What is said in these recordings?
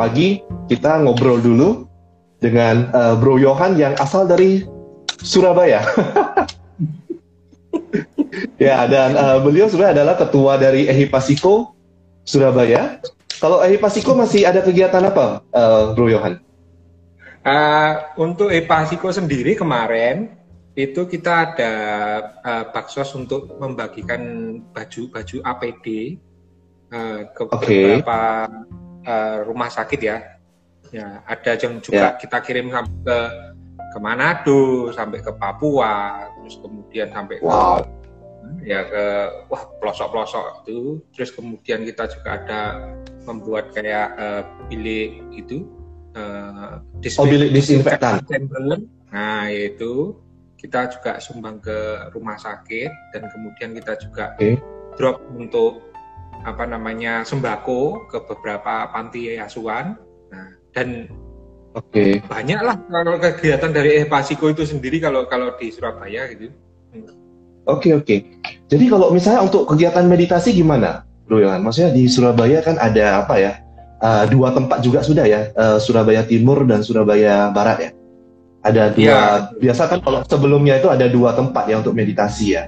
pagi kita ngobrol dulu dengan uh, Bro Johan yang asal dari Surabaya. ya, dan uh, beliau sebenarnya adalah ketua dari Ehipasiko Surabaya. Kalau Ehipasiko masih ada kegiatan apa, uh, Bro Johan? Uh, untuk Ehipasiko sendiri kemarin itu kita ada uh, baksos untuk membagikan baju-baju APD uh, ke okay. beberapa uh, rumah sakit ya. Ya, ada yang juga yeah. kita kirim sampai ke ke Manado, sampai ke Papua, terus kemudian sampai wow. ke ya ke wah pelosok-pelosok itu. Terus kemudian kita juga ada membuat kayak uh, bilik itu uh, oh, bilik disinfektan. Nah, itu kita juga sumbang ke rumah sakit dan kemudian kita juga okay. drop untuk apa namanya sembako ke beberapa panti asuhan. Nah, dan Oke. Okay. Banyak lah kalau kegiatan dari Epasiko itu sendiri kalau kalau di Surabaya gitu. Oke okay, oke. Okay. Jadi kalau misalnya untuk kegiatan meditasi gimana, Bro Yohan? Maksudnya di Surabaya kan ada apa ya? Uh, dua tempat juga sudah ya, uh, Surabaya Timur dan Surabaya Barat ya. Ada dua. Ya. Biasa kan kalau sebelumnya itu ada dua tempat ya untuk meditasi ya.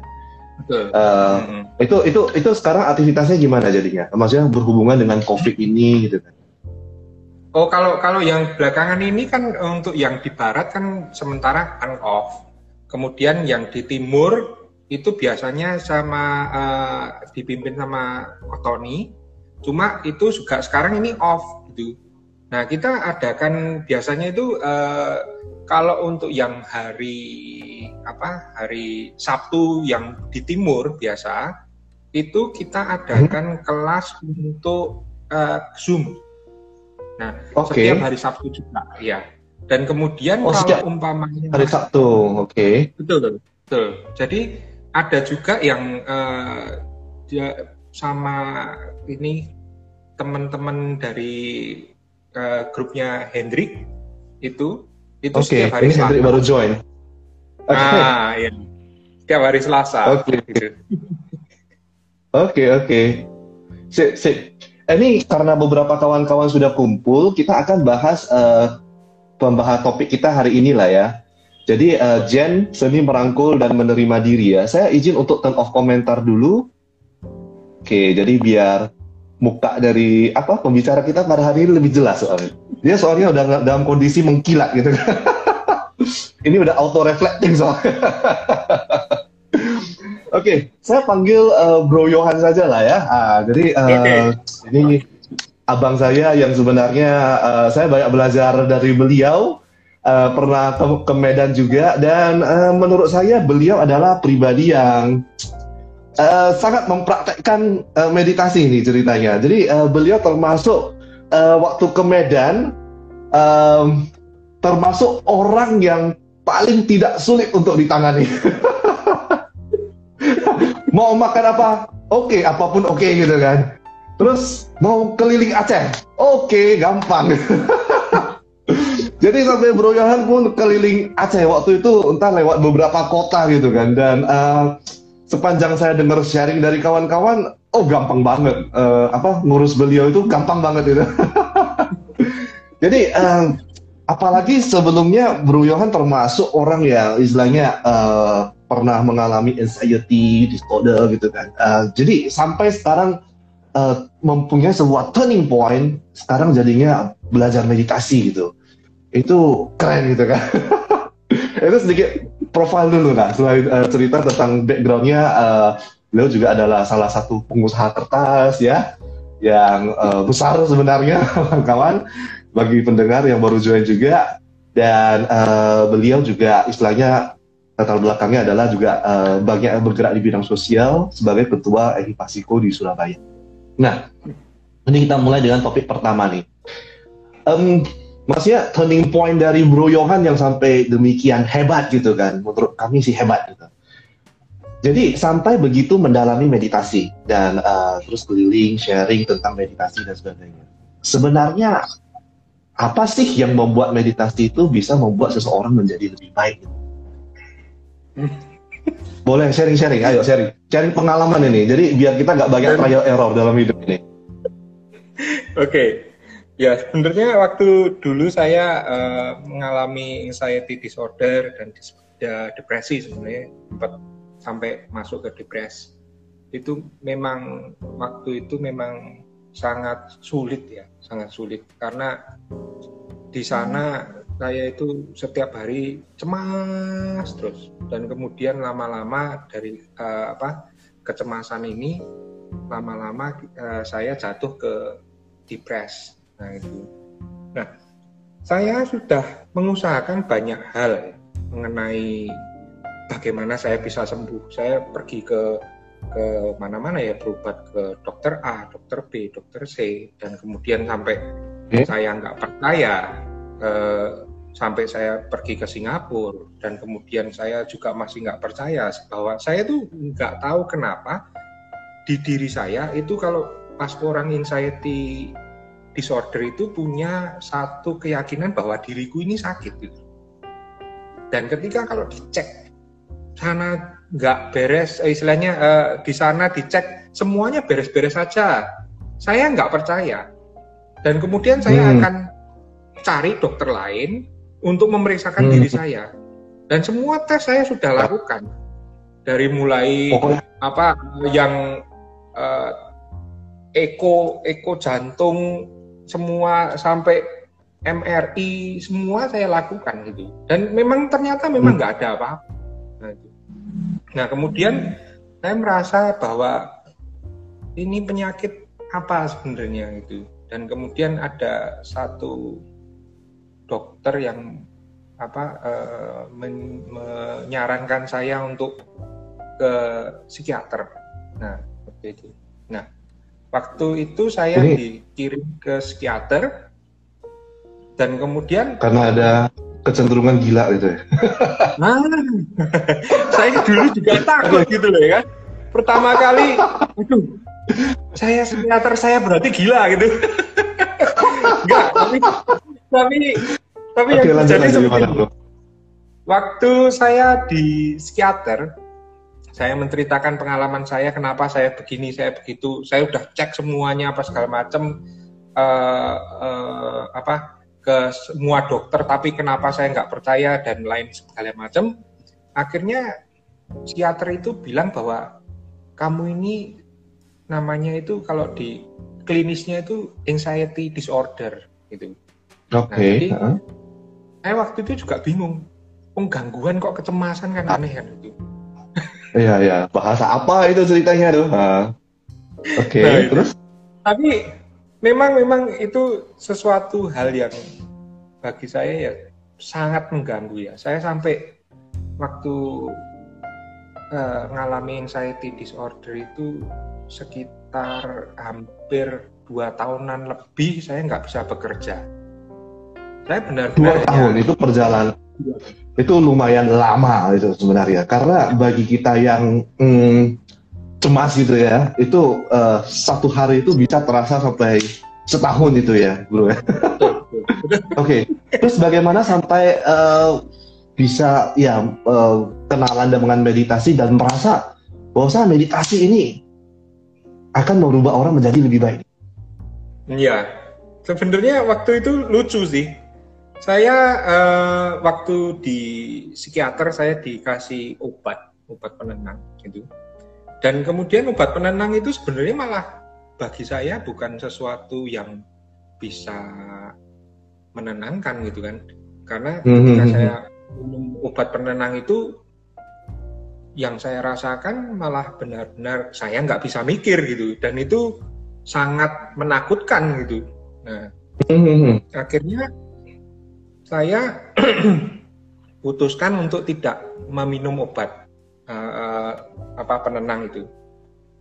Betul. Uh, mm-hmm. Itu itu itu sekarang aktivitasnya gimana jadinya? Maksudnya berhubungan dengan COVID ini gitu kan? Oh kalau kalau yang belakangan ini kan untuk yang di barat kan sementara kan off. Kemudian yang di timur itu biasanya sama uh, dipimpin sama Kotoni. Cuma itu juga sekarang ini off gitu. Nah kita adakan biasanya itu uh, kalau untuk yang hari apa hari Sabtu yang di timur biasa itu kita adakan hmm. kelas untuk uh, Zoom. Nah okay. setiap hari Sabtu juga ya. Dan kemudian oh, kalau umpamanya hari Sabtu, oke. Okay. Betul, betul. Jadi ada juga yang uh, dia sama ini teman-teman dari uh, grupnya Hendrik itu itu okay. setiap hari ini Selasa. baru join. Okay. Ah, iya. Setiap hari Selasa. Oke. Okay. Gitu. Oke, okay, oke. Okay. Sip, sip. Ini karena beberapa kawan-kawan sudah kumpul, kita akan bahas uh, pembahas topik kita hari ini lah ya. Jadi uh, Jen seni merangkul dan menerima diri ya. Saya izin untuk turn off komentar dulu. Oke, jadi biar muka dari apa pembicara kita pada hari ini lebih jelas soalnya. Dia soalnya udah dalam kondisi mengkilat gitu. Ini udah auto reflecting soalnya. Oke, okay, saya panggil uh, Bro Johan saja lah ya. Ah, jadi uh, okay. ini abang saya yang sebenarnya uh, saya banyak belajar dari beliau. Uh, pernah ke, ke Medan juga dan uh, menurut saya beliau adalah pribadi yang uh, sangat mempraktekkan uh, meditasi ini ceritanya. Jadi uh, beliau termasuk uh, waktu ke Medan um, termasuk orang yang paling tidak sulit untuk ditangani. mau makan apa? Oke, okay, apa pun oke okay, gitu kan. Terus mau keliling Aceh? Oke, okay, gampang. Jadi sampai Bro Yohan pun keliling Aceh waktu itu entah lewat beberapa kota gitu kan dan uh, sepanjang saya dengar sharing dari kawan-kawan, oh gampang banget uh, apa ngurus beliau itu gampang banget itu. Jadi uh, apalagi sebelumnya Bro Johan termasuk orang yang istilahnya uh, pernah mengalami anxiety disorder gitu kan. Uh, jadi sampai sekarang uh, mempunyai sebuah turning point, sekarang jadinya belajar meditasi gitu. Itu keren gitu kan. itu sedikit profil dulu lah selain uh, cerita tentang backgroundnya uh, beliau juga adalah salah satu pengusaha kertas ya yang uh, besar sebenarnya kawan bagi pendengar yang baru join juga dan uh, beliau juga istilahnya latar belakangnya adalah juga uh, banyak bergerak di bidang sosial sebagai ketua Ehipasiko di Surabaya. Nah, ini kita mulai dengan topik pertama nih. Um, maksudnya turning point dari Bro Johan yang sampai demikian hebat gitu kan. Menurut kami sih hebat gitu. Jadi sampai begitu mendalami meditasi dan uh, terus keliling sharing tentang meditasi dan sebagainya. Sebenarnya apa sih yang membuat meditasi itu bisa membuat seseorang menjadi lebih baik gitu? boleh sharing sharing ayo sharing. Sharing pengalaman ini. Jadi biar kita nggak banyak trial error dalam hidup ini. Oke. okay Ya, sebenarnya waktu dulu saya uh, mengalami anxiety disorder dan depresi sebenarnya. Sempat sampai masuk ke depresi. Itu memang waktu itu memang sangat sulit ya, sangat sulit. Karena di sana saya itu setiap hari cemas terus. Dan kemudian lama-lama dari uh, apa kecemasan ini lama-lama uh, saya jatuh ke depres Nah itu. Nah, saya sudah mengusahakan banyak hal mengenai bagaimana saya bisa sembuh. Saya pergi ke ke mana-mana ya berobat ke dokter A, dokter B, dokter C, dan kemudian sampai eh? saya nggak percaya eh, sampai saya pergi ke Singapura dan kemudian saya juga masih nggak percaya bahwa saya tuh nggak tahu kenapa di diri saya itu kalau pas orang anxiety disorder itu punya satu keyakinan bahwa diriku ini sakit gitu. Dan ketika kalau dicek sana nggak beres, eh, istilahnya eh, di sana dicek semuanya beres-beres saja, saya nggak percaya. Dan kemudian saya hmm. akan cari dokter lain untuk memeriksakan hmm. diri saya. Dan semua tes saya sudah lakukan dari mulai oh. apa yang uh, eko eko jantung semua sampai MRI semua saya lakukan gitu. Dan memang ternyata memang hmm. nggak ada apa-apa. Nah, nah kemudian saya merasa bahwa ini penyakit apa sebenarnya itu dan kemudian ada satu dokter yang apa uh, men, menyarankan saya untuk ke psikiater. Nah itu. Nah Waktu itu saya Ini... dikirim ke psikiater dan kemudian karena ada kecenderungan gila gitu ya. Nah, saya dulu juga takut gitu loh ya kan. Pertama kali, aduh, saya psikiater saya berarti gila gitu. Enggak, tapi tapi tapi Oke, yang terjadi seperti Waktu saya di psikiater, saya menceritakan pengalaman saya kenapa saya begini saya begitu saya udah cek semuanya apa segala macam uh, uh, apa ke semua dokter tapi kenapa saya nggak percaya dan lain segala macam akhirnya psikiater itu bilang bahwa kamu ini namanya itu kalau di klinisnya itu anxiety disorder gitu. Oke. Okay. Nah, jadi, uh. saya waktu itu juga bingung. Penggangguan kok kecemasan kan aneh kan itu. Iya iya, bahasa apa itu ceritanya tuh? Uh, Oke, okay, nah, terus? Tapi memang memang itu sesuatu hal yang bagi saya ya sangat mengganggu ya. Saya sampai waktu uh, ngalami anxiety disorder itu sekitar hampir dua tahunan lebih saya nggak bisa bekerja. Saya benar-benar dua tahun itu perjalanan itu lumayan lama itu sebenarnya. Karena bagi kita yang hmm, cemas gitu ya itu uh, satu hari itu bisa terasa sampai setahun itu ya bro ya. Oke okay. terus bagaimana sampai uh, bisa ya uh, kenalan dengan meditasi dan merasa bahwa meditasi ini akan merubah orang menjadi lebih baik? Iya, sebenarnya waktu itu lucu sih saya uh, waktu di psikiater saya dikasih obat, obat penenang gitu. Dan kemudian obat penenang itu sebenarnya malah bagi saya bukan sesuatu yang bisa menenangkan gitu kan. Karena hmm, ketika hmm, saya hmm. minum obat penenang itu yang saya rasakan malah benar-benar saya nggak bisa mikir gitu dan itu sangat menakutkan gitu. Nah, akhirnya saya putuskan untuk tidak meminum obat uh, apa penenang itu.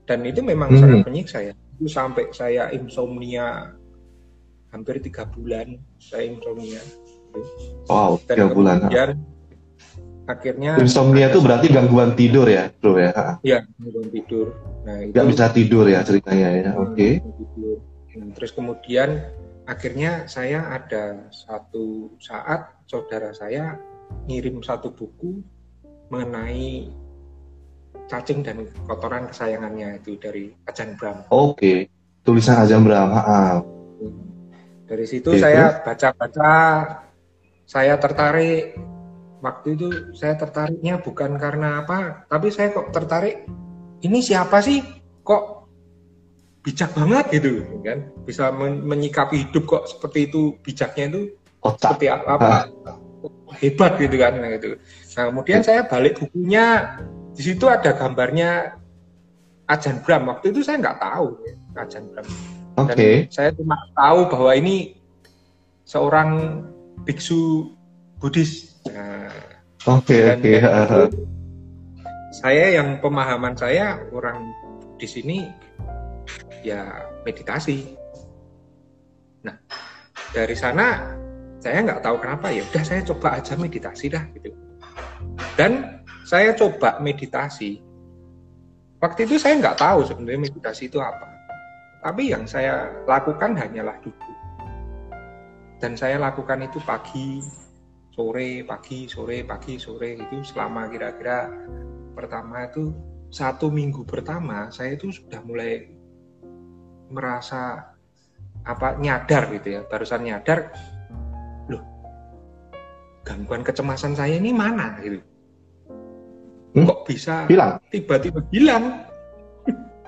Dan itu memang hmm. sangat menyiksa ya. Itu sampai saya insomnia hampir tiga bulan saya insomnia. Wow tiga bulan kemudian, akhirnya insomnia itu berarti gangguan tidur ya bro ya? Ya gangguan tidur. Nah itu nggak bisa tidur ya ceritanya ya oke. Okay. Nah, terus kemudian akhirnya saya ada satu saat saudara saya ngirim satu buku mengenai cacing dan kotoran kesayangannya itu dari Ajan Bram. Oke, tulisan Ajan Bram. Dari situ saya baca-baca, saya tertarik. Waktu itu saya tertariknya bukan karena apa, tapi saya kok tertarik. Ini siapa sih? Kok bijak banget gitu, kan? Bisa men- menyikapi hidup kok seperti itu bijaknya itu Otak. seperti apa? Hebat gitu kan, nah, gitu. Nah kemudian saya balik bukunya, di situ ada gambarnya Ajan Bram. Waktu itu saya nggak tahu ya, Ajan Bram. Dan Oke. saya cuma tahu bahwa ini seorang biksu Buddhis. Nah, Oke, dan oke. ha, ha. itu, saya yang pemahaman saya orang Buddhis ini ya meditasi. Nah, dari sana saya nggak tahu kenapa ya udah saya coba aja meditasi dah gitu. Dan saya coba meditasi. Waktu itu saya nggak tahu sebenarnya meditasi itu apa. Tapi yang saya lakukan hanyalah duduk. Dan saya lakukan itu pagi, sore, pagi, sore, pagi, sore itu selama kira-kira pertama itu satu minggu pertama saya itu sudah mulai merasa apa nyadar gitu ya barusan nyadar loh gangguan kecemasan saya ini mana gitu Hmm? kok bisa Hilang. tiba-tiba hilang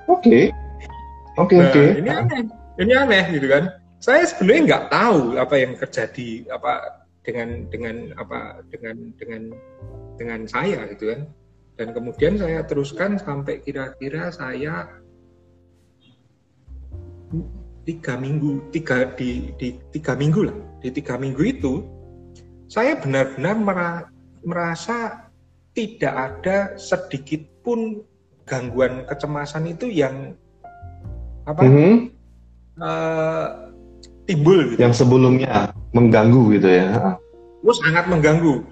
Oke. Oke, Nah, oke. ini aneh, ini aneh gitu kan. Saya sebenarnya nggak tahu apa yang terjadi apa dengan dengan apa dengan dengan dengan saya gitu kan. Dan kemudian saya teruskan sampai kira-kira saya tiga minggu tiga di di tiga minggu lah di tiga minggu itu saya benar-benar mera- merasa tidak ada sedikit pun gangguan kecemasan itu yang apa Mhm. eh, timbul gitu. Yang sebelumnya mengganggu gitu ya. Oh, sangat mengganggu.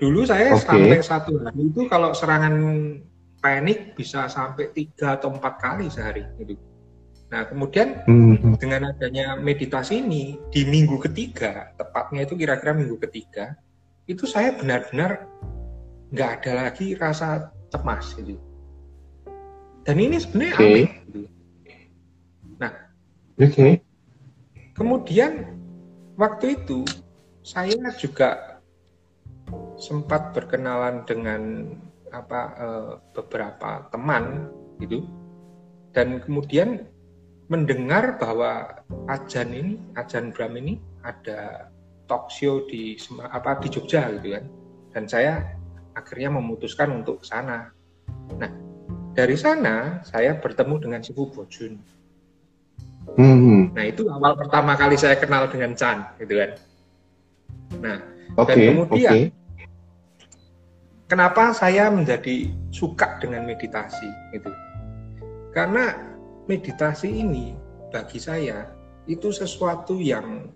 Dulu saya Oke. sampai satu hari itu kalau serangan panik bisa sampai tiga atau empat kali sehari gitu. Nah kemudian Mhm. dengan adanya meditasi ini di minggu ketiga, tepatnya itu kira-kira minggu ketiga, itu saya benar-benar nggak ada lagi rasa cemas gitu. Dan ini sebenarnya Oke. aneh. Gitu. Oke. Kemudian waktu itu saya juga sempat berkenalan dengan apa eh, beberapa teman gitu dan kemudian mendengar bahwa Ajan ini Ajan Bram ini ada talk show di apa di Jogja gitu kan dan saya akhirnya memutuskan untuk ke sana. Nah dari sana saya bertemu dengan Sifu Bojun. Mhm. Nah itu awal pertama kali saya kenal dengan Chan gitu kan. Nah Oke, kemudian- oke. kenapa saya menjadi suka dengan meditasi itu? Karena meditasi ini bagi saya itu sesuatu yang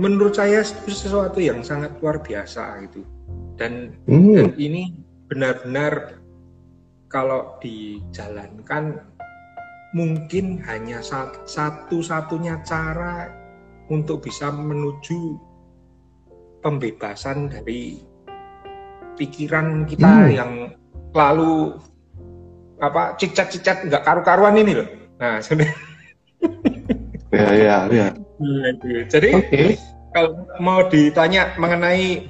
menurut saya itu sesuatu yang sangat luar biasa gitu. Dan Mhm. dan ini benar-benar kalau dijalankan mungkin hanya sat- satu-satunya cara untuk bisa menuju pembebasan dari pikiran kita Hmm. yang lalu apa cicat-cicat nggak karu-karuan ini loh. Nah, sebenarnya Ya, ya, ya. jadi Oke. kalau mau ditanya mengenai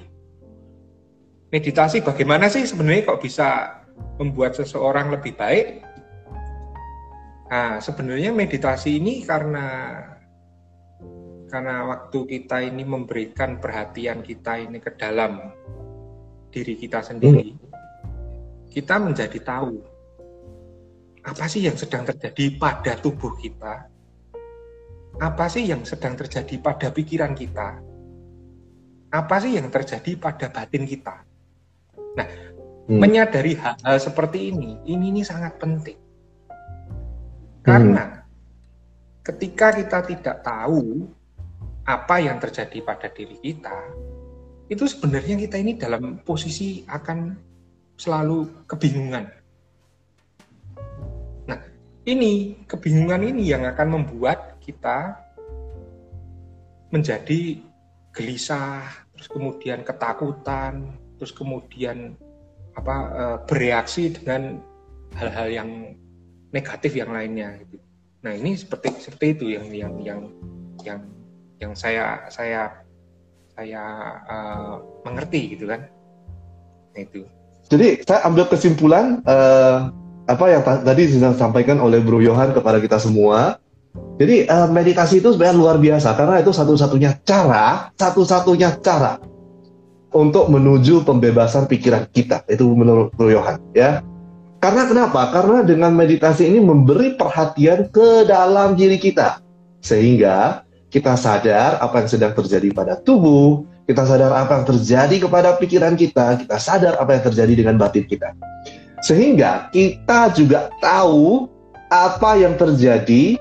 meditasi bagaimana sih sebenarnya kok bisa membuat seseorang lebih baik? Nah, sebenarnya meditasi ini karena karena waktu kita ini memberikan perhatian kita ini ke dalam diri kita sendiri, kita menjadi tahu apa sih yang sedang terjadi pada tubuh kita, apa sih yang sedang terjadi pada pikiran kita, apa sih yang terjadi pada batin kita. Hmm. Menyadari hal-hal seperti ini, ini, ini sangat penting. Karena ketika kita tidak tahu apa yang terjadi pada diri kita, itu sebenarnya kita ini dalam posisi akan selalu kebingungan. Ini kebingungan ini yang akan membuat kita menjadi gelisah, terus kemudian ketakutan, terus kemudian apa eh, bereaksi dengan hal-hal yang negatif yang lainnya gitu. Nah ini seperti seperti itu yang yang yang yang yang saya saya saya uh, mengerti gitu kan. Nah, itu. Jadi saya ambil kesimpulan uh, apa yang tadi disampaikan oleh Bro Johan kepada kita semua. Jadi uh, meditasi itu sebenarnya luar biasa karena itu satu-satunya cara, satu-satunya cara untuk menuju pembebasan pikiran kita. Itu menurut Bro Johan ya. Karena kenapa? Karena dengan meditasi ini memberi perhatian ke dalam diri kita. Sehingga kita sadar apa yang sedang terjadi pada tubuh, kita sadar apa yang terjadi kepada pikiran kita, kita sadar apa yang terjadi dengan batin kita. Sehingga kita juga tahu apa yang terjadi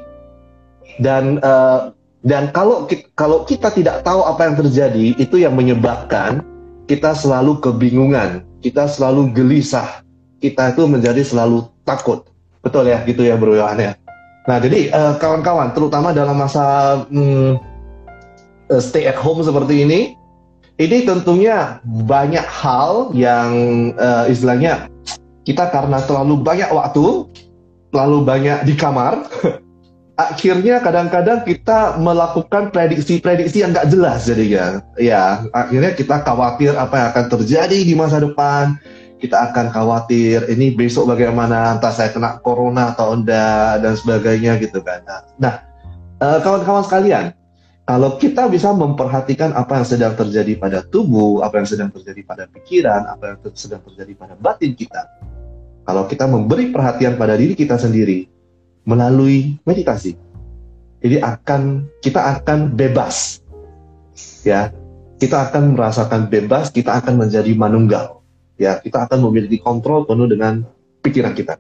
dan uh, dan kalau kalau kita tidak tahu apa yang terjadi itu yang menyebabkan kita selalu kebingungan, kita selalu gelisah, kita itu menjadi selalu takut. Betul ya, gitu ya Bro Yohan ya. Nah, jadi eh, kawan-kawan, terutama dalam masa hmm, uh, stay at home seperti ini, ini tentunya banyak hal yang uh, istilahnya kita karena terlalu banyak waktu, terlalu banyak di kamar, akhirnya kadang-kadang kita melakukan prediksi-prediksi yang nggak jelas jadinya. Ya, akhirnya kita khawatir apa yang akan terjadi di masa depan kita akan khawatir ini besok bagaimana entah saya kena corona atau enggak dan sebagainya gitu kan. Nah, eh, kawan-kawan sekalian, kalau kita bisa memperhatikan apa yang sedang terjadi pada tubuh, apa yang sedang terjadi pada pikiran, apa yang sedang terjadi pada batin kita, kalau kita memberi perhatian pada diri kita sendiri melalui meditasi, jadi akan kita akan bebas, ya, kita akan merasakan bebas, kita akan menjadi manunggal ya kita akan memiliki kontrol penuh dengan pikiran kita.